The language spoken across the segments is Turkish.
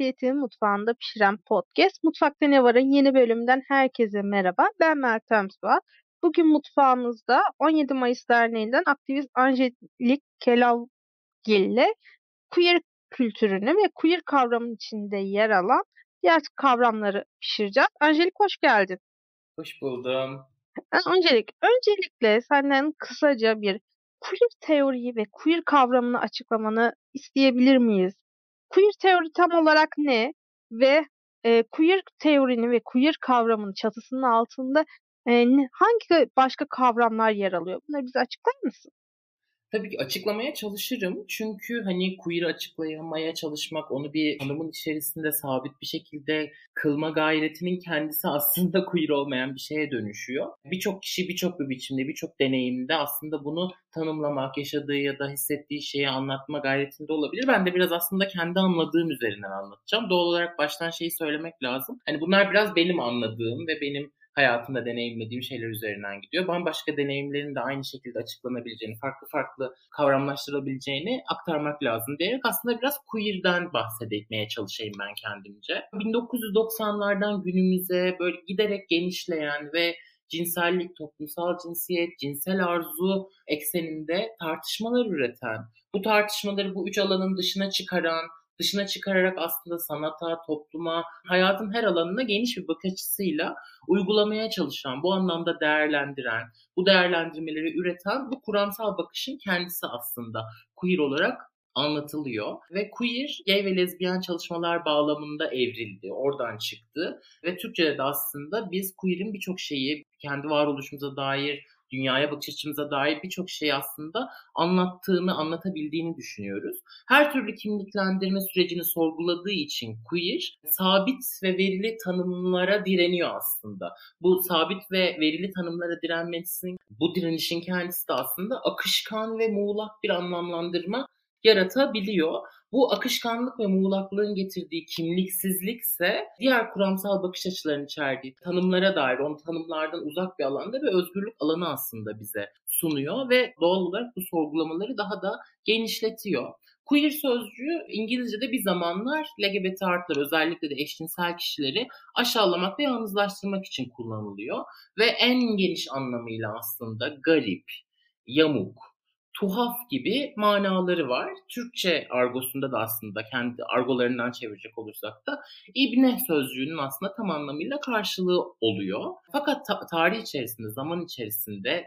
Cinsiyetin Mutfağında Pişiren Podcast. Mutfakta Ne Var'ın yeni bölümünden herkese merhaba. Ben Meltem Suat. Bugün mutfağımızda 17 Mayıs Derneği'nden aktivist Angelik Kelalgil ile queer kültürünü ve queer kavramının içinde yer alan diğer kavramları pişireceğiz. Angelik hoş geldin. Hoş buldum. Öncelik, öncelikle senden kısaca bir queer teoriyi ve queer kavramını açıklamanı isteyebilir miyiz? Queer teori tam olarak ne ve e, queer teorinin ve queer kavramının çatısının altında e, hangi başka kavramlar yer alıyor? Bunları bize açıklar mısın? Tabii ki açıklamaya çalışırım. Çünkü hani queer'ı açıklayamaya çalışmak, onu bir tanımın içerisinde sabit bir şekilde kılma gayretinin kendisi aslında queer olmayan bir şeye dönüşüyor. Birçok kişi birçok bir biçimde, birçok deneyimde aslında bunu tanımlamak, yaşadığı ya da hissettiği şeyi anlatma gayretinde olabilir. Ben de biraz aslında kendi anladığım üzerinden anlatacağım. Doğal olarak baştan şeyi söylemek lazım. Hani bunlar biraz benim anladığım ve benim hayatımda deneyimlediğim şeyler üzerinden gidiyor. Bambaşka deneyimlerin de aynı şekilde açıklanabileceğini, farklı farklı kavramlaştırabileceğini aktarmak lazım diyerek aslında biraz queer'den bahsetmeye çalışayım ben kendimce. 1990'lardan günümüze böyle giderek genişleyen ve cinsellik, toplumsal cinsiyet, cinsel arzu ekseninde tartışmalar üreten, bu tartışmaları bu üç alanın dışına çıkaran, dışına çıkararak aslında sanata, topluma, hayatın her alanına geniş bir bakış açısıyla uygulamaya çalışan, bu anlamda değerlendiren, bu değerlendirmeleri üreten bu kuramsal bakışın kendisi aslında queer olarak anlatılıyor. Ve queer, gay ve lezbiyen çalışmalar bağlamında evrildi, oradan çıktı. Ve Türkçe'de de aslında biz queer'in birçok şeyi, kendi varoluşumuza dair, dünyaya bakış açımıza dair birçok şey aslında anlattığını, anlatabildiğini düşünüyoruz. Her türlü kimliklendirme sürecini sorguladığı için queer sabit ve verili tanımlara direniyor aslında. Bu sabit ve verili tanımlara direnmesinin, bu direnişin kendisi de aslında akışkan ve muğlak bir anlamlandırma yaratabiliyor. Bu akışkanlık ve muğlaklığın getirdiği kimliksizlik ise diğer kuramsal bakış açılarının içerdiği tanımlara dair, onu tanımlardan uzak bir alanda ve özgürlük alanı aslında bize sunuyor ve doğal olarak bu sorgulamaları daha da genişletiyor. Queer sözcüğü İngilizce'de bir zamanlar LGBT artıları özellikle de eşcinsel kişileri aşağılamak ve yalnızlaştırmak için kullanılıyor. Ve en geniş anlamıyla aslında garip, yamuk, tuhaf gibi manaları var. Türkçe argosunda da aslında kendi argolarından çevirecek olursak da ibne sözcüğünün aslında tam anlamıyla karşılığı oluyor. Fakat ta- tarih içerisinde, zaman içerisinde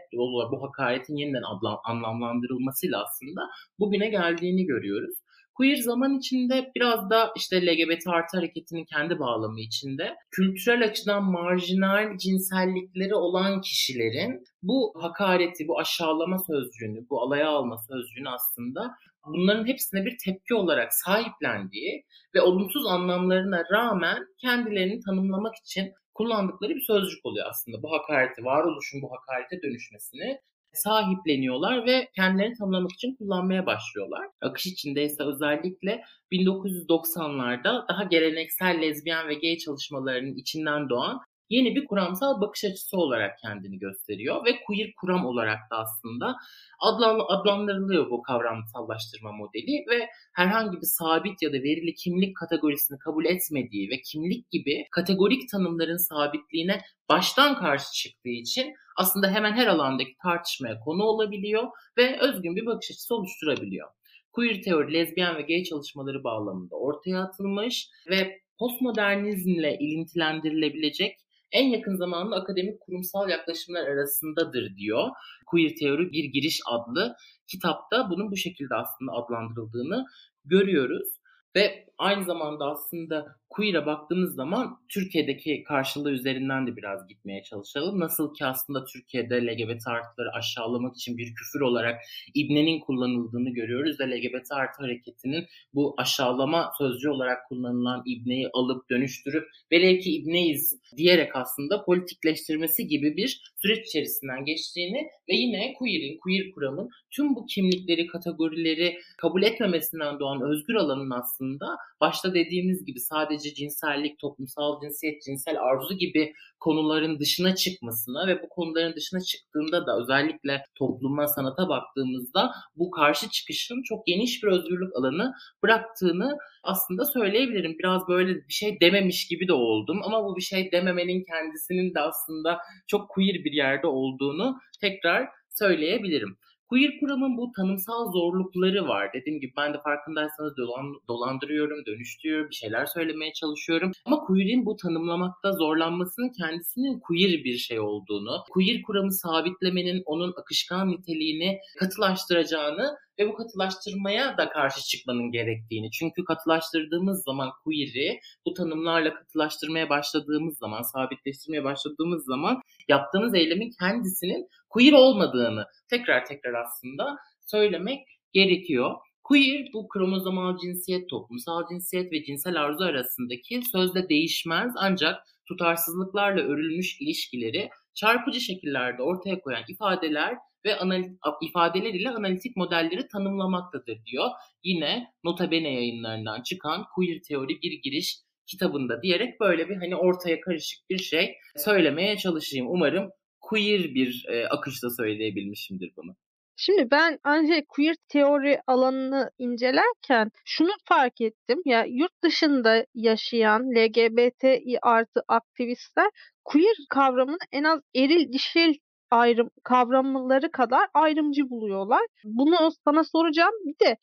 bu hakaretin yeniden adla- anlamlandırılmasıyla aslında bugüne geldiğini görüyoruz. Queer zaman içinde biraz da işte LGBT artı hareketinin kendi bağlamı içinde kültürel açıdan marjinal cinsellikleri olan kişilerin bu hakareti, bu aşağılama sözcüğünü, bu alaya alma sözcüğünü aslında bunların hepsine bir tepki olarak sahiplendiği ve olumsuz anlamlarına rağmen kendilerini tanımlamak için kullandıkları bir sözcük oluyor aslında. Bu hakareti, varoluşun bu hakarete dönüşmesini sahipleniyorlar ve kendilerini tanımlamak için kullanmaya başlıyorlar. Akış içinde ise özellikle 1990'larda daha geleneksel lezbiyen ve gay çalışmalarının içinden doğan yeni bir kuramsal bakış açısı olarak kendini gösteriyor ve queer kuram olarak da aslında adlan, adlandırılıyor bu kavramsallaştırma modeli ve herhangi bir sabit ya da verili kimlik kategorisini kabul etmediği ve kimlik gibi kategorik tanımların sabitliğine baştan karşı çıktığı için aslında hemen her alandaki tartışmaya konu olabiliyor ve özgün bir bakış açısı oluşturabiliyor. Queer teori, lezbiyen ve gay çalışmaları bağlamında ortaya atılmış ve postmodernizmle ilintilendirilebilecek en yakın zamanda akademik kurumsal yaklaşımlar arasındadır diyor. Queer Teori Bir Giriş adlı kitapta bunun bu şekilde aslında adlandırıldığını görüyoruz. Ve aynı zamanda aslında queer'a baktığımız zaman Türkiye'deki karşılığı üzerinden de biraz gitmeye çalışalım. Nasıl ki aslında Türkiye'de LGBT artıları aşağılamak için bir küfür olarak ibnenin kullanıldığını görüyoruz ve LGBT artı hareketinin bu aşağılama sözcü olarak kullanılan ibneyi alıp dönüştürüp velev ki ibneyiz diyerek aslında politikleştirmesi gibi bir süreç içerisinden geçtiğini ve yine queer'in, queer kuramın tüm bu kimlikleri, kategorileri kabul etmemesinden doğan özgür alanın aslında başta dediğimiz gibi sadece cinsellik, toplumsal cinsiyet, cinsel arzu gibi konuların dışına çıkmasına ve bu konuların dışına çıktığında da özellikle topluma, sanata baktığımızda bu karşı çıkışın çok geniş bir özgürlük alanı bıraktığını aslında söyleyebilirim. Biraz böyle bir şey dememiş gibi de oldum ama bu bir şey dememenin kendisinin de aslında çok queer bir yerde olduğunu tekrar söyleyebilirim. Queer kuramın bu tanımsal zorlukları var. Dediğim gibi ben de farkındaysanız dolan, dolandırıyorum, dönüştürüyorum, bir şeyler söylemeye çalışıyorum. Ama queer'in bu tanımlamakta zorlanmasının kendisinin queer bir şey olduğunu, queer kuramı sabitlemenin onun akışkan niteliğini katılaştıracağını ve bu katılaştırmaya da karşı çıkmanın gerektiğini. Çünkü katılaştırdığımız zaman queer'i bu tanımlarla katılaştırmaya başladığımız zaman, sabitleştirmeye başladığımız zaman yaptığımız eylemin kendisinin queer olmadığını tekrar tekrar aslında söylemek gerekiyor. Queer bu kromozomal cinsiyet, toplumsal cinsiyet ve cinsel arzu arasındaki sözde değişmez ancak tutarsızlıklarla örülmüş ilişkileri çarpıcı şekillerde ortaya koyan ifadeler ve analiz, ifadeler ile analitik modelleri tanımlamaktadır diyor. Yine Nota Bene yayınlarından çıkan Queer Teori Bir Giriş kitabında diyerek böyle bir hani ortaya karışık bir şey söylemeye çalışayım. Umarım queer bir e, akışta söyleyebilmişimdir bunu. Şimdi ben ancak queer teori alanını incelerken şunu fark ettim. Ya yurt dışında yaşayan LGBTİ artı aktivistler queer kavramını en az eril dişil ayrım kavramları kadar ayrımcı buluyorlar. Bunu sana soracağım. Bir de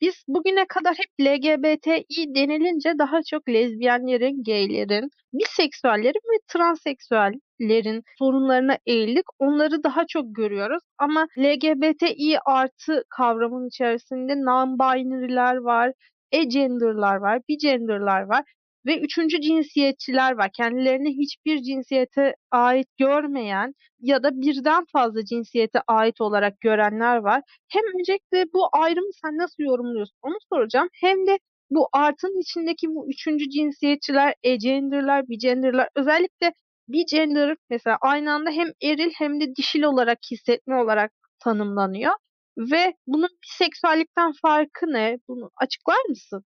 biz bugüne kadar hep LGBTİ denilince daha çok lezbiyenlerin, gaylerin, biseksüellerin ve transseksüellerin sorunlarına eğildik. Onları daha çok görüyoruz. Ama LGBTİ artı kavramın içerisinde non-binary'ler var, e-gender'lar var, bigender'lar var ve üçüncü cinsiyetçiler var. Kendilerini hiçbir cinsiyete ait görmeyen ya da birden fazla cinsiyete ait olarak görenler var. Hem öncelikle bu ayrımı sen nasıl yorumluyorsun onu soracağım. Hem de bu artın içindeki bu üçüncü cinsiyetçiler, e-gender'lar, bigender'lar özellikle bir gender mesela aynı anda hem eril hem de dişil olarak hissetme olarak tanımlanıyor. Ve bunun biseksüellikten farkı ne? Bunu açıklar mısın?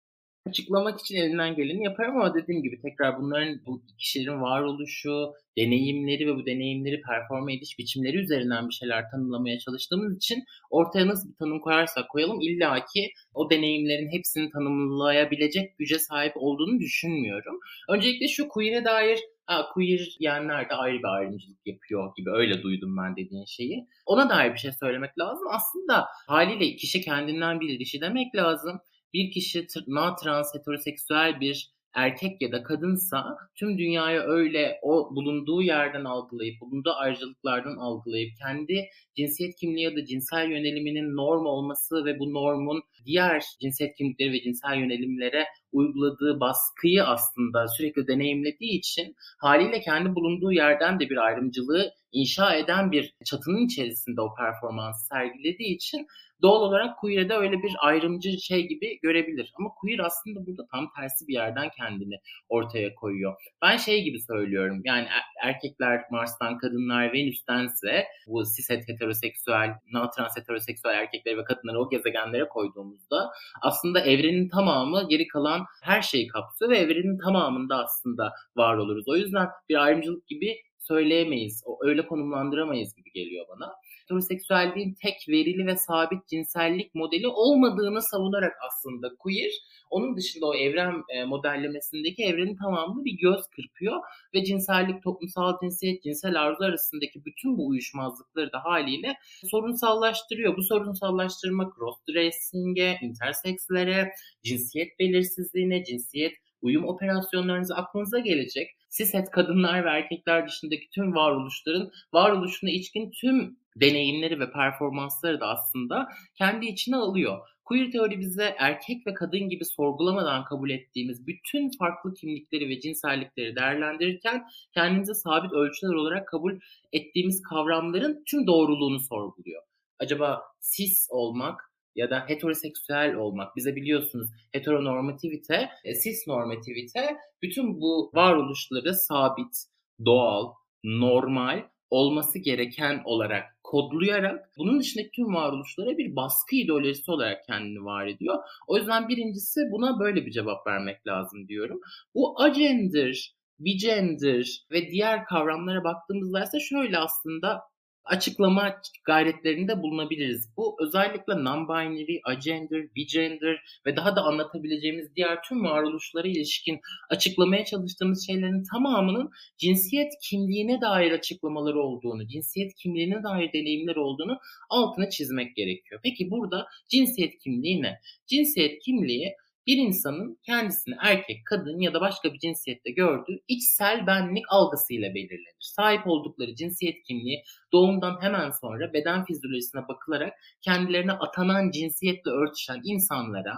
Açıklamak için elinden geleni yaparım ama dediğim gibi tekrar bunların bu kişilerin varoluşu, deneyimleri ve bu deneyimleri performa ediş biçimleri üzerinden bir şeyler tanımlamaya çalıştığımız için ortaya nasıl bir tanım koyarsak koyalım illaki o deneyimlerin hepsini tanımlayabilecek güce sahip olduğunu düşünmüyorum. Öncelikle şu queer'e dair ha, queer diyenler de ayrı bir ayrımcılık yapıyor gibi öyle duydum ben dediğin şeyi. Ona dair bir şey söylemek lazım. Aslında haliyle kişi kendinden bilir işi demek lazım bir kişi na trans heteroseksüel bir erkek ya da kadınsa tüm dünyaya öyle o bulunduğu yerden algılayıp, bulunduğu ayrıcalıklardan algılayıp kendi cinsiyet kimliği ya da cinsel yöneliminin norm olması ve bu normun diğer cinsiyet kimlikleri ve cinsel yönelimlere uyguladığı baskıyı aslında sürekli deneyimlediği için haliyle kendi bulunduğu yerden de bir ayrımcılığı inşa eden bir çatının içerisinde o performansı sergilediği için doğal olarak queer'e öyle bir ayrımcı şey gibi görebilir. Ama queer aslında burada tam tersi bir yerden kendini ortaya koyuyor. Ben şey gibi söylüyorum yani er, erkekler Mars'tan, kadınlar Venüs'tense bu cis heteroseksüel, non-trans heteroseksüel erkekleri ve kadınları o gezegenlere koyduğumuzda aslında evrenin tamamı geri kalan her şeyi kapsıyor ve evrenin tamamında aslında var oluruz. O yüzden bir ayrımcılık gibi söyleyemeyiz, öyle konumlandıramayız gibi geliyor bana heteroseksüelliğin tek verili ve sabit cinsellik modeli olmadığını savunarak aslında queer onun dışında o evren e, modellemesindeki evrenin tamamını bir göz kırpıyor ve cinsellik, toplumsal cinsiyet, cinsel arzu arasındaki bütün bu uyuşmazlıkları da haliyle sorunsallaştırıyor. Bu sorunsallaştırma cross-dressing'e, intersekslere, cinsiyet belirsizliğine, cinsiyet uyum operasyonlarınızı aklınıza gelecek. Siset kadınlar ve erkekler dışındaki tüm varoluşların varoluşuna içkin tüm deneyimleri ve performansları da aslında kendi içine alıyor. Queer teori bize erkek ve kadın gibi sorgulamadan kabul ettiğimiz bütün farklı kimlikleri ve cinsellikleri değerlendirirken kendimize sabit ölçüler olarak kabul ettiğimiz kavramların tüm doğruluğunu sorguluyor. Acaba cis olmak ya da heteroseksüel olmak. Bize biliyorsunuz heteronormativite, e, cis normativite bütün bu varoluşları sabit, doğal, normal olması gereken olarak kodlayarak bunun dışındaki tüm varoluşlara bir baskı ideolojisi olarak kendini var ediyor. O yüzden birincisi buna böyle bir cevap vermek lazım diyorum. Bu agender, bigender ve diğer kavramlara baktığımızda ise şöyle aslında açıklama gayretlerinde bulunabiliriz. Bu özellikle non-binary, agender, bigender ve daha da anlatabileceğimiz diğer tüm varoluşlara ilişkin açıklamaya çalıştığımız şeylerin tamamının cinsiyet kimliğine dair açıklamaları olduğunu, cinsiyet kimliğine dair deneyimler olduğunu altına çizmek gerekiyor. Peki burada cinsiyet kimliği ne? Cinsiyet kimliği bir insanın kendisini erkek, kadın ya da başka bir cinsiyette gördüğü içsel benlik algısıyla belirlenir. Sahip oldukları cinsiyet kimliği doğumdan hemen sonra beden fizyolojisine bakılarak kendilerine atanan cinsiyetle örtüşen insanlara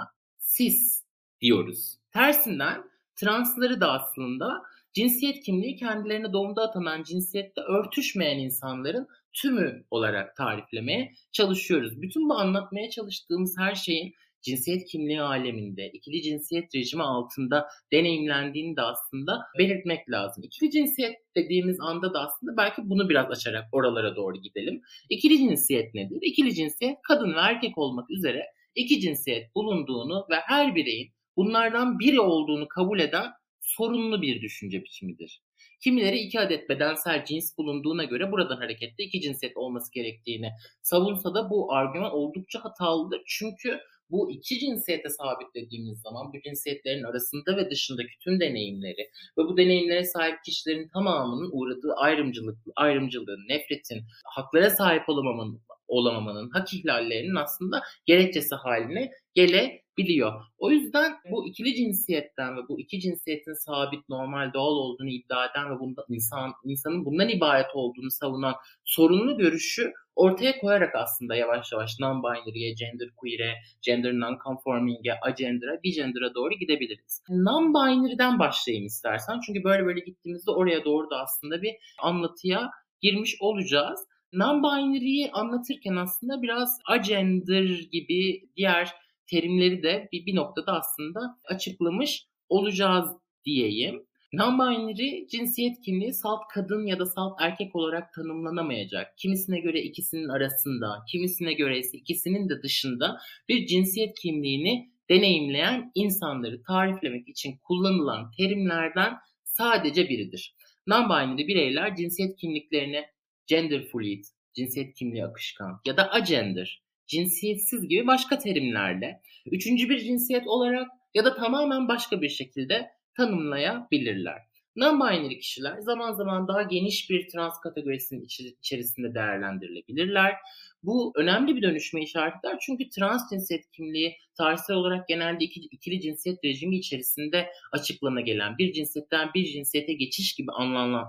cis diyoruz. Tersinden transları da aslında cinsiyet kimliği kendilerine doğumda atanan cinsiyette örtüşmeyen insanların tümü olarak tariflemeye çalışıyoruz. Bütün bu anlatmaya çalıştığımız her şeyin cinsiyet kimliği aleminde, ikili cinsiyet rejimi altında deneyimlendiğini de aslında belirtmek lazım. İkili cinsiyet dediğimiz anda da aslında belki bunu biraz açarak oralara doğru gidelim. İkili cinsiyet nedir? İkili cinsiyet kadın ve erkek olmak üzere iki cinsiyet bulunduğunu ve her bireyin bunlardan biri olduğunu kabul eden sorunlu bir düşünce biçimidir. Kimileri iki adet bedensel cins bulunduğuna göre buradan hareketle iki cinsiyet olması gerektiğini savunsa da bu argüman oldukça hatalıdır. Çünkü bu iki cinsiyete sabitlediğimiz zaman bu cinsiyetlerin arasında ve dışındaki tüm deneyimleri ve bu deneyimlere sahip kişilerin tamamının uğradığı ayrımcılık, ayrımcılığın, nefretin, haklara sahip olamamanın, olamamanın, hak ihlallerinin aslında gerekçesi haline gelebiliyor. O yüzden bu ikili cinsiyetten ve bu iki cinsiyetin sabit, normal, doğal olduğunu iddia eden ve bunda insan insanın bundan ibaret olduğunu savunan sorunlu görüşü ortaya koyarak aslında yavaş yavaş non-binary'e, gender queer'e, gender non-conforming'e, agender'a, bigender'a doğru gidebiliriz. Non-binary'den başlayayım istersen. Çünkü böyle böyle gittiğimizde oraya doğru da aslında bir anlatıya girmiş olacağız. Non-binary'yi anlatırken aslında biraz agender gibi diğer terimleri de bir, bir noktada aslında açıklamış olacağız diyeyim. Non-binary cinsiyet kimliği salt kadın ya da salt erkek olarak tanımlanamayacak. Kimisine göre ikisinin arasında, kimisine göre ise ikisinin de dışında bir cinsiyet kimliğini deneyimleyen insanları tariflemek için kullanılan terimlerden sadece biridir. Non-binary bireyler cinsiyet kimliklerini gender fluid, cinsiyet kimliği akışkan ya da agender, cinsiyetsiz gibi başka terimlerle üçüncü bir cinsiyet olarak ya da tamamen başka bir şekilde tanımlayabilirler. Non-binary kişiler zaman zaman daha geniş bir trans kategorisinin içerisinde değerlendirilebilirler. Bu önemli bir dönüşme işaret eder çünkü trans cinsiyet kimliği tarihsel olarak genelde iki, ikili cinsiyet rejimi içerisinde açıklana gelen, bir cinsiyetten bir cinsiyete geçiş gibi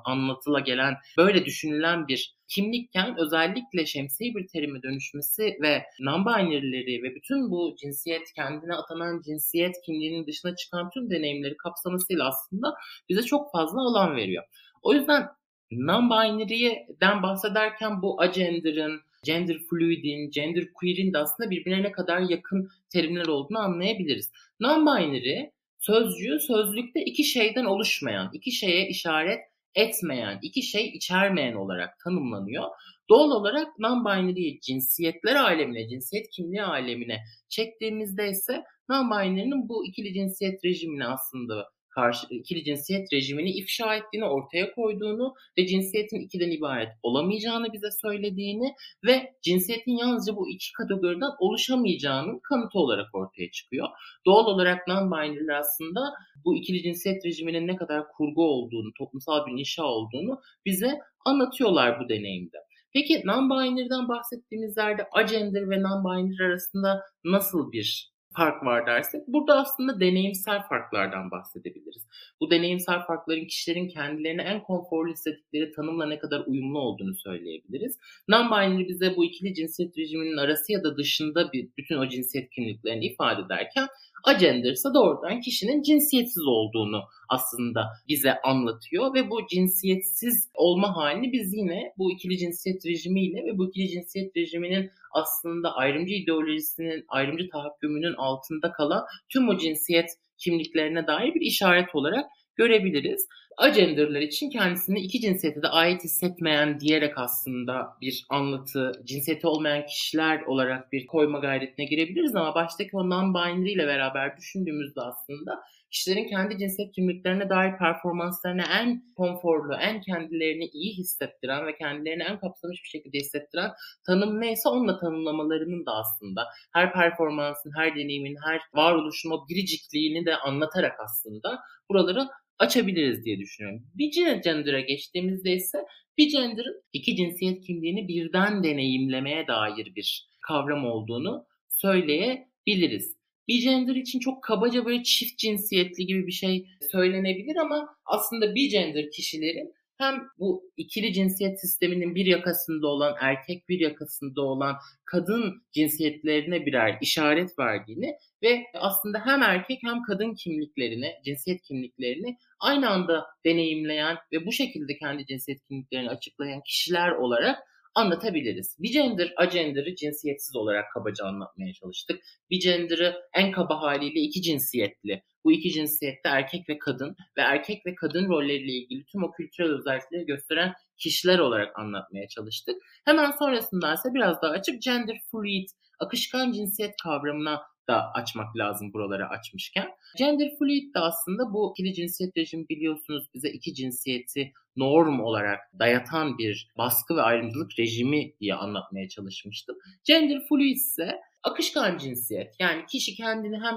anlatıla, gelen, böyle düşünülen bir kimlikken özellikle şemsiye bir terime dönüşmesi ve non-binary'leri ve bütün bu cinsiyet kendine atanan cinsiyet kimliğinin dışına çıkan tüm deneyimleri kapsamasıyla aslında bize çok fazla alan veriyor. O yüzden non-binary'den bahsederken bu agender'ın, gender fluid'in, gender queer'in de aslında birbirine ne kadar yakın terimler olduğunu anlayabiliriz. Non-binary sözcüğü sözlükte iki şeyden oluşmayan, iki şeye işaret etmeyen, iki şey içermeyen olarak tanımlanıyor. Doğal olarak non-binary cinsiyetler alemine, cinsiyet kimliği alemine çektiğimizde ise non-binary'nin bu ikili cinsiyet rejimini aslında karşı ikili cinsiyet rejimini ifşa ettiğini, ortaya koyduğunu ve cinsiyetin ikiden ibaret olamayacağını bize söylediğini ve cinsiyetin yalnızca bu iki kategoriden oluşamayacağının kanıtı olarak ortaya çıkıyor. Doğal olarak non-binary'ler aslında bu ikili cinsiyet rejiminin ne kadar kurgu olduğunu, toplumsal bir inşa olduğunu bize anlatıyorlar bu deneyimde. Peki non-binary'den bahsettiğimiz yerde agender ve non-binary arasında nasıl bir fark var dersek burada aslında deneyimsel farklardan bahsedebiliriz. Bu deneyimsel farkların kişilerin kendilerine en konforlu hissettikleri tanımla ne kadar uyumlu olduğunu söyleyebiliriz. Non-binary bize bu ikili cinsiyet rejiminin arası ya da dışında bir, bütün o cinsiyet kimliklerini ifade ederken agender ise doğrudan kişinin cinsiyetsiz olduğunu aslında bize anlatıyor ve bu cinsiyetsiz olma halini biz yine bu ikili cinsiyet rejimiyle ve bu ikili cinsiyet rejiminin aslında ayrımcı ideolojisinin, ayrımcı tahakkümünün altında kalan tüm o cinsiyet kimliklerine dair bir işaret olarak görebiliriz. agenderler için kendisini iki cinsiyete de ait hissetmeyen diyerek aslında bir anlatı, cinsiyeti olmayan kişiler olarak bir koyma gayretine girebiliriz ama baştaki o non-binary ile beraber düşündüğümüzde aslında kişilerin kendi cinsiyet kimliklerine dair performanslarını en konforlu, en kendilerini iyi hissettiren ve kendilerini en kapsamış bir şekilde hissettiren tanım neyse onunla tanımlamalarının da aslında her performansın, her deneyimin, her varoluşun o biricikliğini de anlatarak aslında buraları açabiliriz diye düşünüyorum. Bir gender'a geçtiğimizde ise bir gender'ın iki cinsiyet kimliğini birden deneyimlemeye dair bir kavram olduğunu söyleyebiliriz. Bir gender için çok kabaca böyle çift cinsiyetli gibi bir şey söylenebilir ama aslında bir gender kişilerin hem bu ikili cinsiyet sisteminin bir yakasında olan erkek bir yakasında olan kadın cinsiyetlerine birer işaret verdiğini ve aslında hem erkek hem kadın kimliklerini, cinsiyet kimliklerini aynı anda deneyimleyen ve bu şekilde kendi cinsiyet kimliklerini açıklayan kişiler olarak anlatabiliriz. Bir gender, agender'ı cinsiyetsiz olarak kabaca anlatmaya çalıştık. Bir gender'ı en kaba haliyle iki cinsiyetli. Bu iki cinsiyette erkek ve kadın ve erkek ve kadın rolleriyle ilgili tüm o kültürel özellikleri gösteren kişiler olarak anlatmaya çalıştık. Hemen sonrasında ise biraz daha açıp gender fluid, akışkan cinsiyet kavramına da açmak lazım buraları açmışken. Gender fluid de aslında bu ikili cinsiyet rejimi biliyorsunuz bize iki cinsiyeti norm olarak dayatan bir baskı ve ayrımcılık rejimi diye anlatmaya çalışmıştım. Gender fluid ise akışkan cinsiyet. Yani kişi kendini hem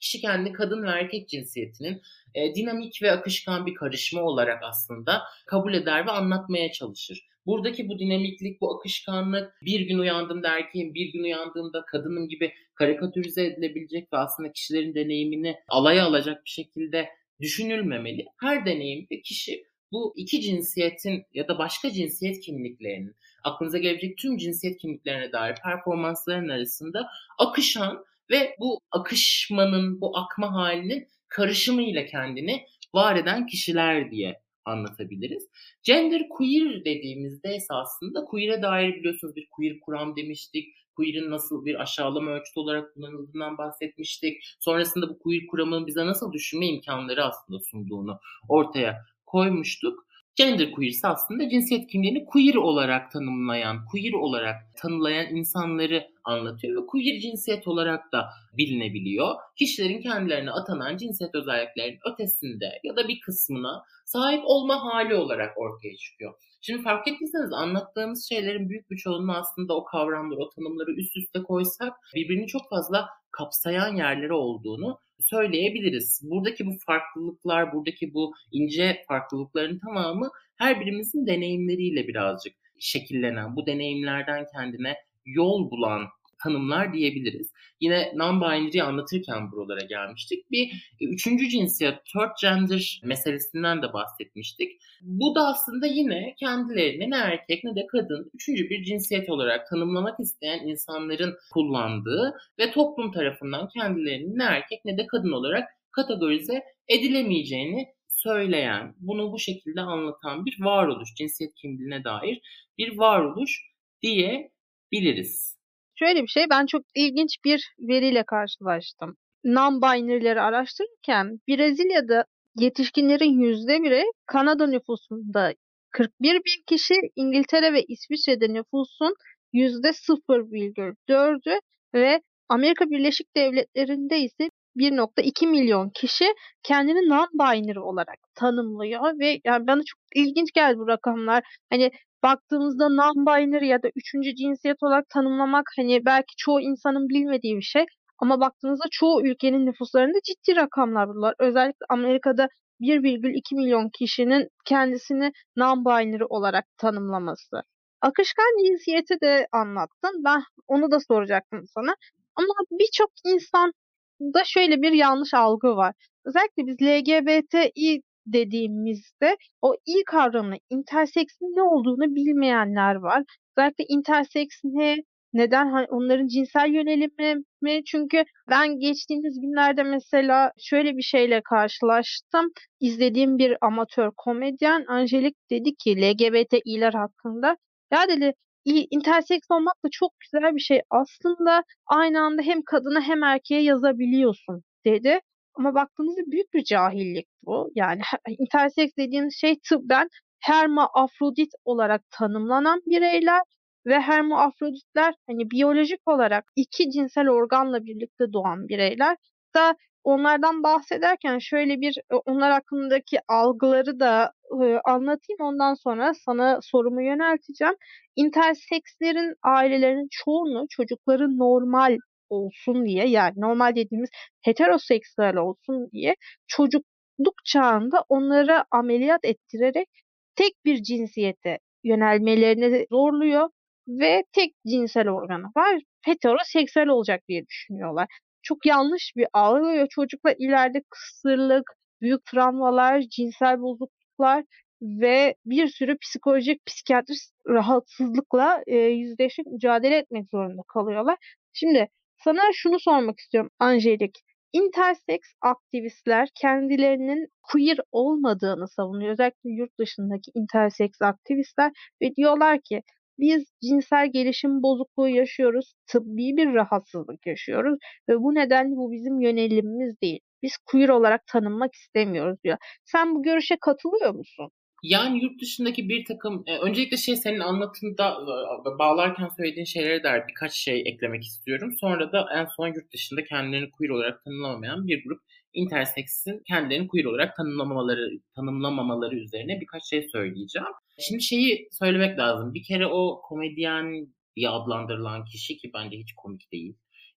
kişi kendi kadın ve erkek cinsiyetinin e, dinamik ve akışkan bir karışma olarak aslında kabul eder ve anlatmaya çalışır. Buradaki bu dinamiklik, bu akışkanlık bir gün uyandığımda erkeğim, bir gün uyandığımda kadınım gibi karikatürize edilebilecek ve aslında kişilerin deneyimini alaya alacak bir şekilde düşünülmemeli. Her deneyimde kişi bu iki cinsiyetin ya da başka cinsiyet kimliklerinin, aklınıza gelebilecek tüm cinsiyet kimliklerine dair performansların arasında akışan ve bu akışmanın, bu akma halinin karışımıyla kendini var eden kişiler diye anlatabiliriz. Gender queer dediğimizde esasında queer'e dair biliyorsunuz bir queer kuram demiştik. Queer'in nasıl bir aşağılama ölçütü olarak kullanıldığından bahsetmiştik. Sonrasında bu queer kuramının bize nasıl düşünme imkanları aslında sunduğunu ortaya koymuştuk. Gender queer ise aslında cinsiyet kimliğini queer olarak tanımlayan, queer olarak tanılayan insanları anlatıyor ve queer cinsiyet olarak da bilinebiliyor. Kişilerin kendilerine atanan cinsiyet özelliklerinin ötesinde ya da bir kısmına sahip olma hali olarak ortaya çıkıyor. Şimdi fark ettiyseniz anlattığımız şeylerin büyük bir çoğunluğu aslında o kavramları, o tanımları üst üste koysak birbirini çok fazla kapsayan yerleri olduğunu söyleyebiliriz. Buradaki bu farklılıklar, buradaki bu ince farklılıkların tamamı her birimizin deneyimleriyle birazcık şekillenen, bu deneyimlerden kendine yol bulan tanımlar diyebiliriz. Yine non-binary anlatırken buralara gelmiştik. Bir e, üçüncü cinsiyet, third gender meselesinden de bahsetmiştik. Bu da aslında yine kendilerini ne erkek ne de kadın üçüncü bir cinsiyet olarak tanımlamak isteyen insanların kullandığı ve toplum tarafından kendilerini ne erkek ne de kadın olarak kategorize edilemeyeceğini söyleyen, bunu bu şekilde anlatan bir varoluş, cinsiyet kimliğine dair bir varoluş diyebiliriz. Şöyle bir şey, ben çok ilginç bir veriyle karşılaştım. Non-binary'leri araştırırken Brezilya'da yetişkinlerin yüzde biri Kanada nüfusunda 41 bin kişi, İngiltere ve İsviçre'de nüfusun yüzde 0,4'ü ve Amerika Birleşik Devletleri'nde ise 1.2 milyon kişi kendini non-binary olarak tanımlıyor ve yani bana çok ilginç geldi bu rakamlar. Hani baktığımızda non-binary ya da üçüncü cinsiyet olarak tanımlamak hani belki çoğu insanın bilmediği bir şey. Ama baktığınızda çoğu ülkenin nüfuslarında ciddi rakamlar bunlar. Özellikle Amerika'da 1,2 milyon kişinin kendisini non-binary olarak tanımlaması. Akışkan cinsiyeti de anlattın. Ben onu da soracaktım sana. Ama birçok insan da şöyle bir yanlış algı var. Özellikle biz LGBTİ dediğimizde o i kavramını, interseksin ne olduğunu bilmeyenler var. Özellikle interseks ne, neden hani onların cinsel yönelimi mi? Çünkü ben geçtiğimiz günlerde mesela şöyle bir şeyle karşılaştım. İzlediğim bir amatör komedyen Angelik dedi ki LGBTİ'ler hakkında. Ya dedi interseks olmak da çok güzel bir şey. Aslında aynı anda hem kadına hem erkeğe yazabiliyorsun dedi. Ama baktığımızda büyük bir cahillik bu. Yani interseks dediğimiz şey tıbben hermafrodit olarak tanımlanan bireyler ve hermafroditler hani biyolojik olarak iki cinsel organla birlikte doğan bireyler da onlardan bahsederken şöyle bir e, onlar hakkındaki algıları da e, anlatayım. Ondan sonra sana sorumu yönelteceğim. Intersekslerin ailelerinin çoğunu çocukları normal olsun diye yani normal dediğimiz heteroseksüel olsun diye çocukluk çağında onları ameliyat ettirerek tek bir cinsiyete yönelmelerini zorluyor ve tek cinsel organı var. Heteroseksüel olacak diye düşünüyorlar. Çok yanlış bir algı ve çocuklar ileride kısırlık, büyük travmalar, cinsel bozukluklar ve bir sürü psikolojik, psikiyatrik rahatsızlıkla e, yüzleşip mücadele etmek zorunda kalıyorlar. Şimdi sana şunu sormak istiyorum Angelik. Intersex aktivistler kendilerinin queer olmadığını savunuyor. Özellikle yurt dışındaki intersex aktivistler ve diyorlar ki biz cinsel gelişim bozukluğu yaşıyoruz, tıbbi bir rahatsızlık yaşıyoruz ve bu nedenle bu bizim yönelimimiz değil. Biz queer olarak tanınmak istemiyoruz diyor. Sen bu görüşe katılıyor musun? Yani yurt dışındaki bir takım, e, öncelikle şey senin anlatında e, bağlarken söylediğin şeylere dair birkaç şey eklemek istiyorum. Sonra da en son yurt dışında kendilerini queer olarak tanımlamayan bir grup intersex'in kendilerini queer olarak tanımlamamaları, tanımlamamaları üzerine birkaç şey söyleyeceğim. Şimdi şeyi söylemek lazım. Bir kere o komedyen diye adlandırılan kişi ki bence hiç komik değil.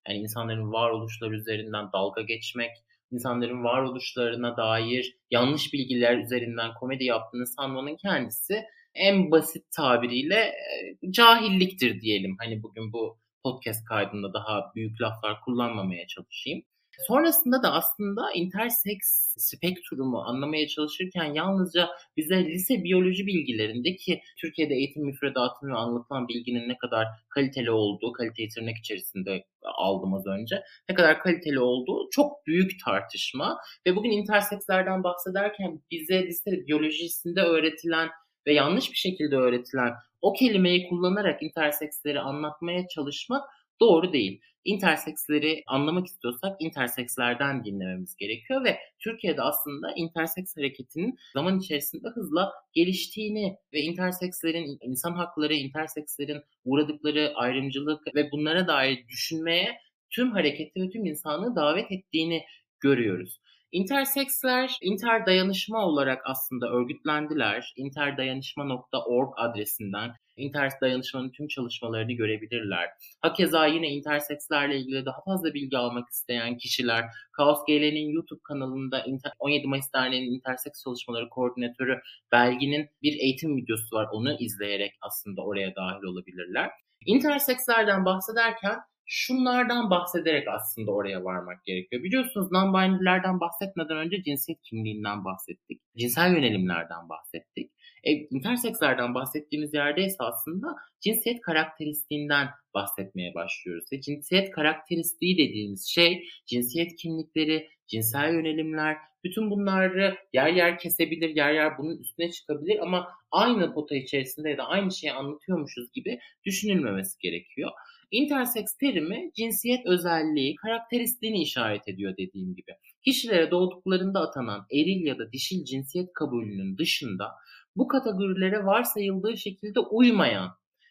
Yani insanların varoluşları üzerinden dalga geçmek, insanların varoluşlarına dair yanlış bilgiler üzerinden komedi yaptığını sanmanın kendisi en basit tabiriyle e, cahilliktir diyelim. Hani bugün bu podcast kaydında daha büyük laflar kullanmamaya çalışayım. Sonrasında da aslında intersex spektrumu anlamaya çalışırken yalnızca bize lise biyoloji bilgilerinde ki Türkiye'de eğitim müfredatını anlatılan bilginin ne kadar kaliteli olduğu, kaliteyi tırnak içerisinde aldım az önce, ne kadar kaliteli olduğu çok büyük tartışma. Ve bugün intersekslerden bahsederken bize lise biyolojisinde öğretilen ve yanlış bir şekilde öğretilen o kelimeyi kullanarak interseksleri anlatmaya çalışmak doğru değil. Interseksleri anlamak istiyorsak intersekslerden dinlememiz gerekiyor ve Türkiye'de aslında interseks hareketinin zaman içerisinde hızla geliştiğini ve intersekslerin insan hakları, intersekslerin uğradıkları ayrımcılık ve bunlara dair düşünmeye tüm hareketi ve tüm insanlığı davet ettiğini görüyoruz. Interseksler inter dayanışma olarak aslında örgütlendiler. interdayanışma.org adresinden internet dayanışmanın tüm çalışmalarını görebilirler. Hakeza yine intersekslerle ilgili daha fazla bilgi almak isteyen kişiler Kaos GL'nin YouTube kanalında 17 Mayıs Derneği'nin interseks çalışmaları koordinatörü Belgin'in bir eğitim videosu var. Onu izleyerek aslında oraya dahil olabilirler. Intersekslerden bahsederken şunlardan bahsederek aslında oraya varmak gerekiyor. Biliyorsunuz non-binary'lerden bahsetmeden önce cinsiyet kimliğinden bahsettik. Cinsel yönelimlerden bahsettik. E, intersekslerden bahsettiğimiz yerde ise aslında cinsiyet karakteristiğinden bahsetmeye başlıyoruz. Ve cinsiyet karakteristiği dediğimiz şey cinsiyet kimlikleri, cinsel yönelimler, bütün bunları yer yer kesebilir, yer yer bunun üstüne çıkabilir ama aynı pota içerisinde ya da aynı şeyi anlatıyormuşuz gibi düşünülmemesi gerekiyor. Intersex terimi cinsiyet özelliği, karakteristiğini işaret ediyor dediğim gibi. Kişilere doğduklarında atanan eril ya da dişil cinsiyet kabulünün dışında bu kategorilere varsayıldığı şekilde uymayan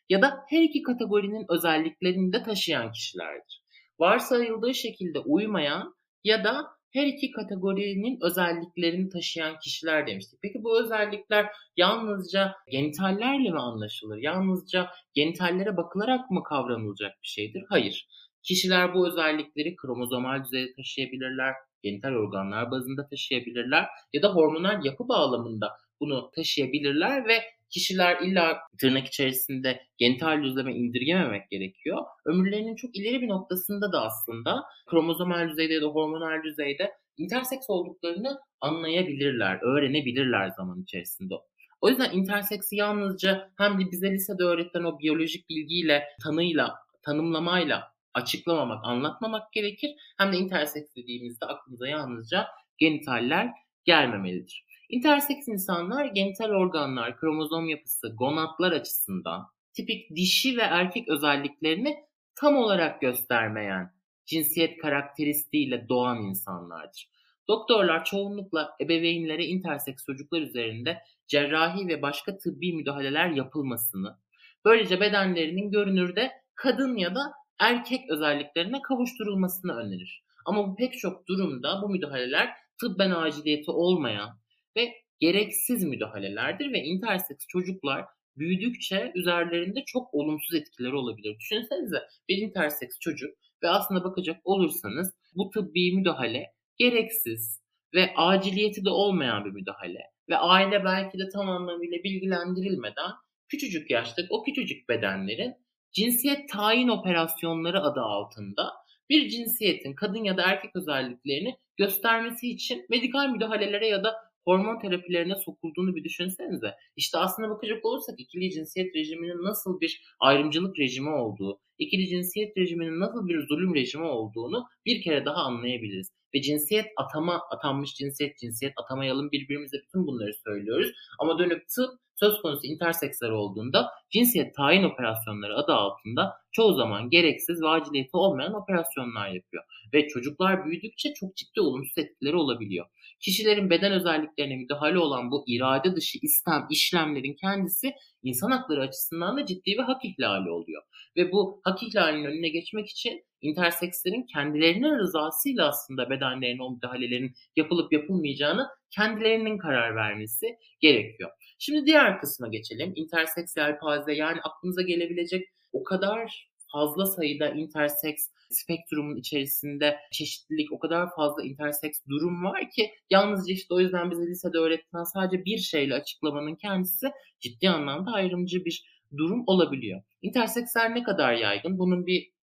ya da her iki kategorinin özelliklerini de taşıyan kişilerdir. Varsayıldığı şekilde uymayan ya da her iki kategorinin özelliklerini taşıyan kişiler demiştik. Peki bu özellikler yalnızca genitallerle mi anlaşılır? Yalnızca genitallere bakılarak mı kavranılacak bir şeydir? Hayır. Kişiler bu özellikleri kromozomal düzeyde taşıyabilirler, genital organlar bazında taşıyabilirler ya da hormonal yapı bağlamında bunu taşıyabilirler ve kişiler illa tırnak içerisinde genital düzleme indirgememek gerekiyor. Ömürlerinin çok ileri bir noktasında da aslında kromozomal düzeyde ya da hormonal düzeyde interseks olduklarını anlayabilirler, öğrenebilirler zaman içerisinde. O yüzden interseksi yalnızca hem de bize lisede öğretilen o biyolojik bilgiyle, tanıyla, tanımlamayla açıklamamak, anlatmamak gerekir. Hem de interseks dediğimizde aklımıza yalnızca genitaller gelmemelidir. Interseks insanlar genital organlar, kromozom yapısı, gonatlar açısından tipik dişi ve erkek özelliklerini tam olarak göstermeyen cinsiyet karakteristiğiyle doğan insanlardır. Doktorlar çoğunlukla ebeveynlere interseks çocuklar üzerinde cerrahi ve başka tıbbi müdahaleler yapılmasını, böylece bedenlerinin görünürde kadın ya da erkek özelliklerine kavuşturulmasını önerir. Ama bu pek çok durumda bu müdahaleler tıbben aciliyeti olmayan ve gereksiz müdahalelerdir ve interseks çocuklar büyüdükçe üzerlerinde çok olumsuz etkileri olabilir. Düşünsenize bir interseks çocuk ve aslında bakacak olursanız bu tıbbi müdahale gereksiz ve aciliyeti de olmayan bir müdahale ve aile belki de tam anlamıyla bilgilendirilmeden küçücük yaşta o küçücük bedenlerin cinsiyet tayin operasyonları adı altında bir cinsiyetin kadın ya da erkek özelliklerini göstermesi için medikal müdahalelere ya da hormon terapilerine sokulduğunu bir düşünsenize. İşte aslında bakacak olursak ikili cinsiyet rejiminin nasıl bir ayrımcılık rejimi olduğu, ikili cinsiyet rejiminin nasıl bir zulüm rejimi olduğunu bir kere daha anlayabiliriz. Ve cinsiyet atama, atanmış cinsiyet, cinsiyet atamayalım birbirimize bütün bunları söylüyoruz. Ama dönüp tıp söz konusu interseksler olduğunda cinsiyet tayin operasyonları adı altında çoğu zaman gereksiz ve aciliyeti olmayan operasyonlar yapıyor. Ve çocuklar büyüdükçe çok ciddi olumsuz etkileri olabiliyor. Kişilerin beden özelliklerine müdahale olan bu irade dışı istem işlemlerin kendisi insan hakları açısından da ciddi bir hak ihlali oluyor. Ve bu hak ihlalinin önüne geçmek için intersekslerin kendilerinin rızasıyla aslında bedenlerine o müdahalelerin yapılıp yapılmayacağını kendilerinin karar vermesi gerekiyor. Şimdi diğer kısma geçelim. Interseks yelpaze yani aklınıza gelebilecek o kadar fazla sayıda interseks spektrumun içerisinde çeşitlilik o kadar fazla interseks durum var ki yalnızca işte o yüzden bize lisede öğretilen sadece bir şeyle açıklamanın kendisi ciddi anlamda ayrımcı bir durum olabiliyor. Interseksler ne kadar yaygın? Bunun bir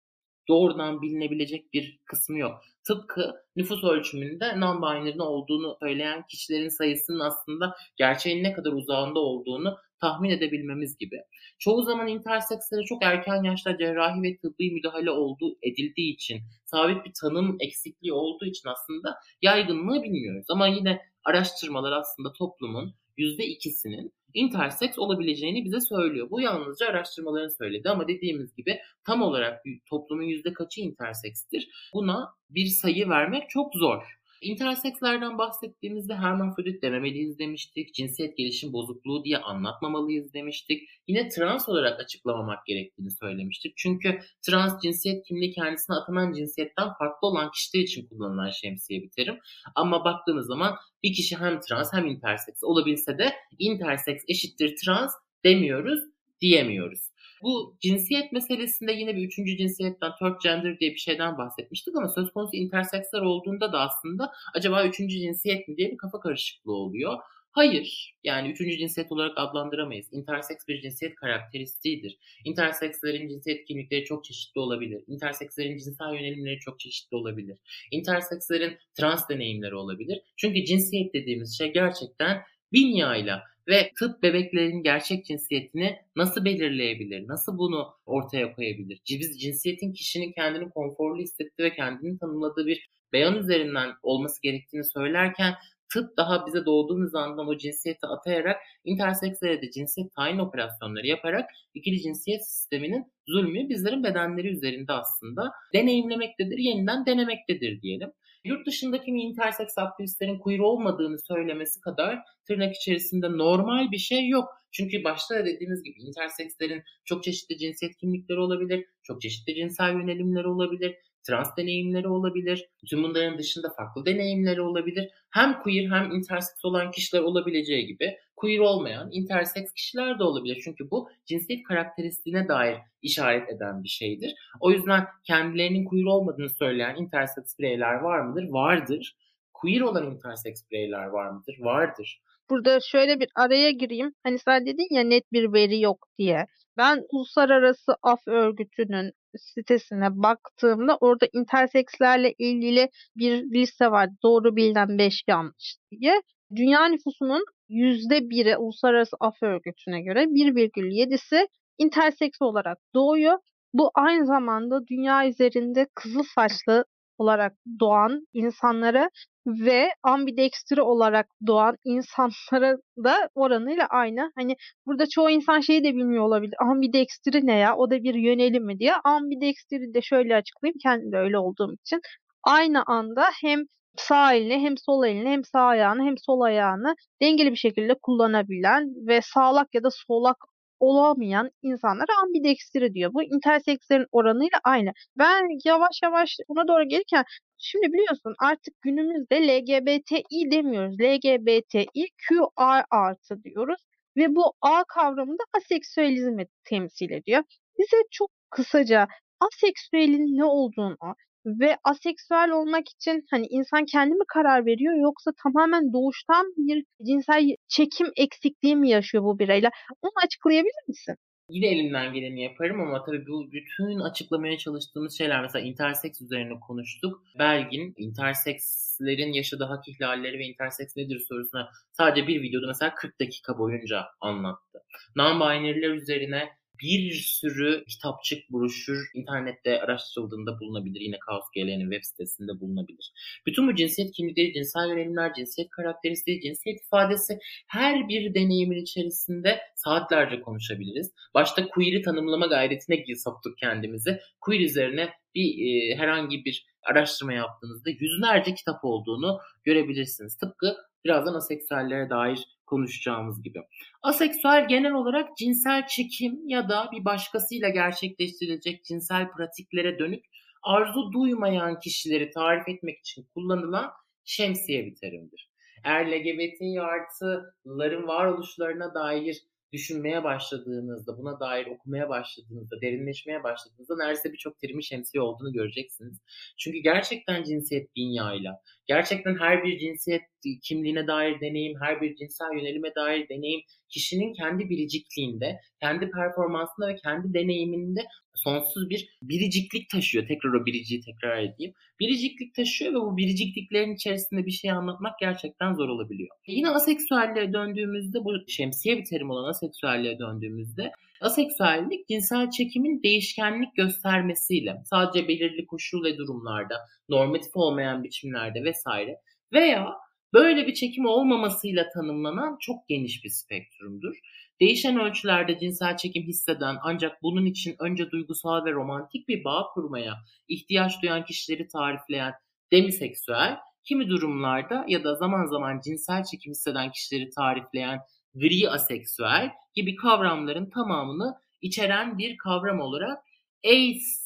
doğrudan bilinebilecek bir kısmı yok. Tıpkı nüfus ölçümünde non-binary'nin olduğunu söyleyen kişilerin sayısının aslında gerçeğin ne kadar uzağında olduğunu tahmin edebilmemiz gibi. Çoğu zaman intersekslere çok erken yaşta cerrahi ve tıbbi müdahale olduğu edildiği için, sabit bir tanım eksikliği olduğu için aslında yaygınlığı bilmiyoruz. Ama yine araştırmalar aslında toplumun %2'sinin interseks olabileceğini bize söylüyor. Bu yalnızca araştırmaların söyledi ama dediğimiz gibi tam olarak toplumun yüzde kaçı intersekstir? Buna bir sayı vermek çok zor. İntersekslerden bahsettiğimizde hermafrodit dememeliyiz demiştik. Cinsiyet gelişim bozukluğu diye anlatmamalıyız demiştik. Yine trans olarak açıklamamak gerektiğini söylemiştik. Çünkü trans cinsiyet kimliği kendisine atanan cinsiyetten farklı olan kişiler için kullanılan şemsiye bir terim. Ama baktığınız zaman bir kişi hem trans hem interseks olabilse de interseks eşittir trans demiyoruz, diyemiyoruz. Bu cinsiyet meselesinde yine bir üçüncü cinsiyetten, third gender diye bir şeyden bahsetmiştik ama söz konusu interseksler olduğunda da aslında acaba üçüncü cinsiyet mi diye bir kafa karışıklığı oluyor. Hayır. Yani üçüncü cinsiyet olarak adlandıramayız. Interseks bir cinsiyet karakteristiğidir. Intersekslerin cinsiyet kimlikleri çok çeşitli olabilir. Intersekslerin cinsel yönelimleri çok çeşitli olabilir. Intersekslerin trans deneyimleri olabilir. Çünkü cinsiyet dediğimiz şey gerçekten binyayla ve tıp bebeklerin gerçek cinsiyetini nasıl belirleyebilir? Nasıl bunu ortaya koyabilir? Biz cinsiyetin kişinin kendini konforlu hissettiği ve kendini tanımladığı bir beyan üzerinden olması gerektiğini söylerken tıp daha bize doğduğumuz andan o cinsiyeti atayarak intersekslere de cinsiyet tayin operasyonları yaparak ikili cinsiyet sisteminin zulmü bizlerin bedenleri üzerinde aslında deneyimlemektedir, yeniden denemektedir diyelim. Yurt dışındaki interseks aktivistlerin queer olmadığını söylemesi kadar tırnak içerisinde normal bir şey yok. Çünkü başta da dediğimiz gibi intersekslerin çok çeşitli cinsiyet kimlikleri olabilir, çok çeşitli cinsel yönelimleri olabilir, trans deneyimleri olabilir. Tüm bunların dışında farklı deneyimleri olabilir. Hem queer hem interseks olan kişiler olabileceği gibi queer olmayan interseks kişiler de olabilir. Çünkü bu cinsiyet karakteristiğine dair işaret eden bir şeydir. O yüzden kendilerinin queer olmadığını söyleyen interseks bireyler var mıdır? Vardır. Queer olan interseks bireyler var mıdır? Vardır. Burada şöyle bir araya gireyim. Hani sen dedin ya net bir veri yok diye. Ben Uluslararası Af Örgütü'nün sitesine baktığımda orada intersekslerle ilgili bir liste var. Doğru bilinen 5 yanlış diye. Dünya nüfusunun %1'i Uluslararası Af Örgütü'ne göre 1,7'si interseks olarak doğuyor. Bu aynı zamanda dünya üzerinde kızıl saçlı olarak doğan insanlara ve ambidextri olarak doğan insanlara da oranıyla aynı. Hani burada çoğu insan şeyi de bilmiyor olabilir. Ambidextri ne ya? O da bir yönelim mi diye. Ambidextri de şöyle açıklayayım. Kendim de öyle olduğum için. Aynı anda hem sağ elini hem sol elini hem sağ ayağını hem sol ayağını dengeli bir şekilde kullanabilen ve sağlak ya da solak olamayan insanlara ambidextre diyor. Bu intersekslerin oranıyla aynı. Ben yavaş yavaş buna doğru gelirken şimdi biliyorsun artık günümüzde LGBTİ demiyoruz. LGBTİQA artı diyoruz. Ve bu A kavramı da aseksüelizmi temsil ediyor. Bize çok kısaca aseksüelin ne olduğunu ve aseksüel olmak için hani insan kendi mi karar veriyor yoksa tamamen doğuştan bir cinsel çekim eksikliği mi yaşıyor bu bireyler? Onu açıklayabilir misin? Yine elimden geleni yaparım ama tabii bu bütün açıklamaya çalıştığımız şeyler mesela interseks üzerine konuştuk. Belgin intersekslerin yaşadığı hak ihlalleri ve interseks nedir sorusuna sadece bir videoda mesela 40 dakika boyunca anlattı. Non-binary'ler üzerine bir sürü kitapçık, broşür internette araştırıldığında bulunabilir. Yine Kaos GL'nin web sitesinde bulunabilir. Bütün bu cinsiyet kimlikleri, cinsel yönelimler, cinsiyet karakteristiği, cinsiyet ifadesi her bir deneyimin içerisinde saatlerce konuşabiliriz. Başta queer'i tanımlama gayretine soktuk kendimizi. Queer üzerine bir e, herhangi bir araştırma yaptığınızda yüzlerce kitap olduğunu görebilirsiniz. Tıpkı birazdan aseksüellere dair konuşacağımız gibi. Aseksüel genel olarak cinsel çekim ya da bir başkasıyla gerçekleştirilecek cinsel pratiklere dönük arzu duymayan kişileri tarif etmek için kullanılan şemsiye bir terimdir. Eğer LGBT artıların varoluşlarına dair düşünmeye başladığınızda, buna dair okumaya başladığınızda, derinleşmeye başladığınızda neredeyse birçok terimi şemsiye olduğunu göreceksiniz. Çünkü gerçekten cinsiyet dünyayla, gerçekten her bir cinsiyet kimliğine dair deneyim, her bir cinsel yönelime dair deneyim kişinin kendi biricikliğinde, kendi performansında ve kendi deneyiminde sonsuz bir biriciklik taşıyor. Tekrar o biriciği tekrar edeyim. Biriciklik taşıyor ve bu biricikliklerin içerisinde bir şey anlatmak gerçekten zor olabiliyor. Yine aseksüelliğe döndüğümüzde, bu şemsiye bir terim olan aseksüelliğe döndüğümüzde aseksüellik cinsel çekimin değişkenlik göstermesiyle sadece belirli koşul ve durumlarda, normatif olmayan biçimlerde vesaire veya böyle bir çekim olmamasıyla tanımlanan çok geniş bir spektrumdur. Değişen ölçülerde cinsel çekim hisseden ancak bunun için önce duygusal ve romantik bir bağ kurmaya ihtiyaç duyan kişileri tarifleyen demiseksüel, kimi durumlarda ya da zaman zaman cinsel çekim hisseden kişileri tarifleyen gri aseksüel gibi kavramların tamamını içeren bir kavram olarak ace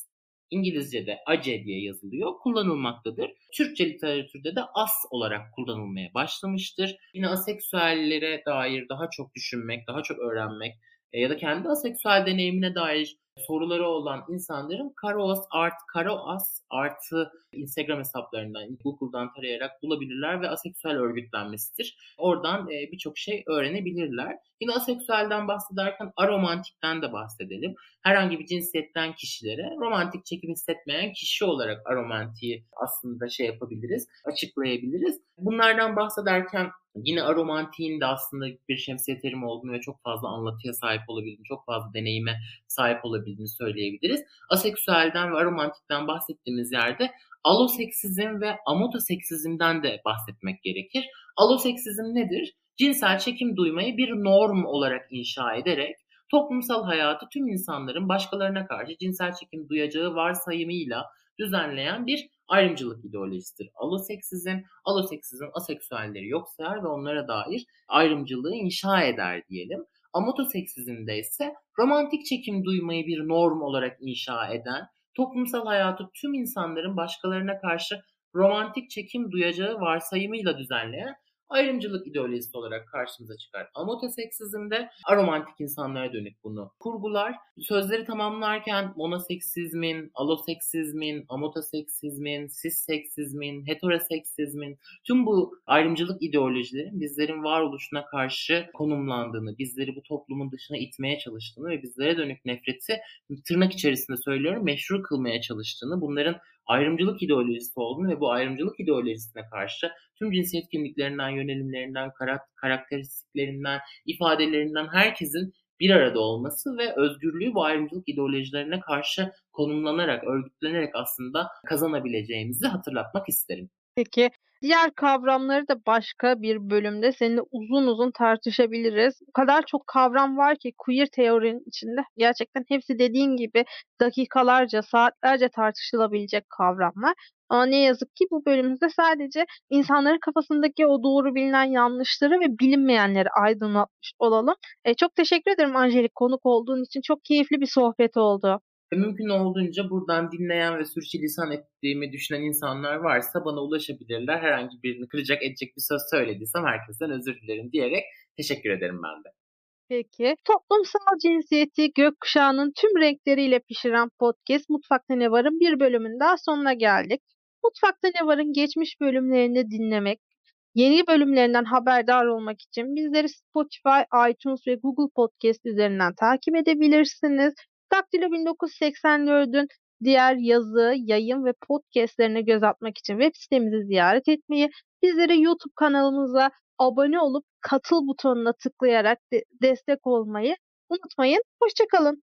İngilizce'de ace diye yazılıyor, kullanılmaktadır. Türkçe literatürde de as olarak kullanılmaya başlamıştır. Yine aseksüellere dair daha çok düşünmek, daha çok öğrenmek e, ya da kendi aseksüel deneyimine dair soruları olan insanların Karoas Art, Karoas artı Instagram hesaplarından, Google'dan tarayarak bulabilirler ve aseksüel örgütlenmesidir. Oradan e, birçok şey öğrenebilirler. Yine aseksüelden bahsederken aromantikten de bahsedelim. Herhangi bir cinsiyetten kişilere romantik çekim hissetmeyen kişi olarak aromantiği aslında şey yapabiliriz, açıklayabiliriz. Bunlardan bahsederken Yine aromantiğin de aslında bir şemsiye terimi olduğunu ve çok fazla anlatıya sahip olabildiğini, çok fazla deneyime sahip olabildiğini söyleyebiliriz. Aseksüelden ve aromantikten bahsettiğimiz yerde aloseksizm ve amotoseksizmden de bahsetmek gerekir. Aloseksizm nedir? Cinsel çekim duymayı bir norm olarak inşa ederek toplumsal hayatı tüm insanların başkalarına karşı cinsel çekim duyacağı varsayımıyla düzenleyen bir ayrımcılık ideolojisidir. Aloseksizm, aloseksizm aseksüelleri yok sayar ve onlara dair ayrımcılığı inşa eder diyelim. Amotoseksizmde ise romantik çekim duymayı bir norm olarak inşa eden, toplumsal hayatı tüm insanların başkalarına karşı romantik çekim duyacağı varsayımıyla düzenleyen ayrımcılık ideolojisi olarak karşımıza çıkar. Amotoseksizmde aromantik insanlara dönük bunu kurgular. Sözleri tamamlarken monoseksizmin, aloseksizmin, amotoseksizmin, sisseksizmin, heteroseksizmin tüm bu ayrımcılık ideolojilerin bizlerin varoluşuna karşı konumlandığını, bizleri bu toplumun dışına itmeye çalıştığını ve bizlere dönük nefreti tırnak içerisinde söylüyorum meşru kılmaya çalıştığını, bunların ayrımcılık ideolojisi olduğunu ve bu ayrımcılık ideolojisine karşı tüm cinsiyet kimliklerinden, yönelimlerinden, karakteristiklerinden, ifadelerinden herkesin bir arada olması ve özgürlüğü bu ayrımcılık ideolojilerine karşı konumlanarak, örgütlenerek aslında kazanabileceğimizi hatırlatmak isterim. Peki Diğer kavramları da başka bir bölümde seninle uzun uzun tartışabiliriz. O kadar çok kavram var ki queer teorinin içinde. Gerçekten hepsi dediğin gibi dakikalarca, saatlerce tartışılabilecek kavramlar. Ama ne yazık ki bu bölümümüzde sadece insanların kafasındaki o doğru bilinen yanlışları ve bilinmeyenleri aydınlatmış olalım. E, çok teşekkür ederim Angelik konuk olduğun için. Çok keyifli bir sohbet oldu. Ve mümkün olduğunca buradan dinleyen ve sürçülisan ettiğimi düşünen insanlar varsa bana ulaşabilirler. Herhangi birini kıracak edecek bir söz söylediysem herkesten özür dilerim diyerek teşekkür ederim ben de. Peki. Toplumsal cinsiyeti gökkuşağının tüm renkleriyle pişiren podcast Mutfakta Ne Var'ın bir bölümün daha sonuna geldik. Mutfakta Ne Var'ın geçmiş bölümlerini dinlemek, yeni bölümlerinden haberdar olmak için bizleri Spotify, iTunes ve Google Podcast üzerinden takip edebilirsiniz. Daktilo 1984'ün diğer yazı, yayın ve podcastlerine göz atmak için web sitemizi ziyaret etmeyi, bizlere YouTube kanalımıza abone olup katıl butonuna tıklayarak de destek olmayı unutmayın. Hoşçakalın.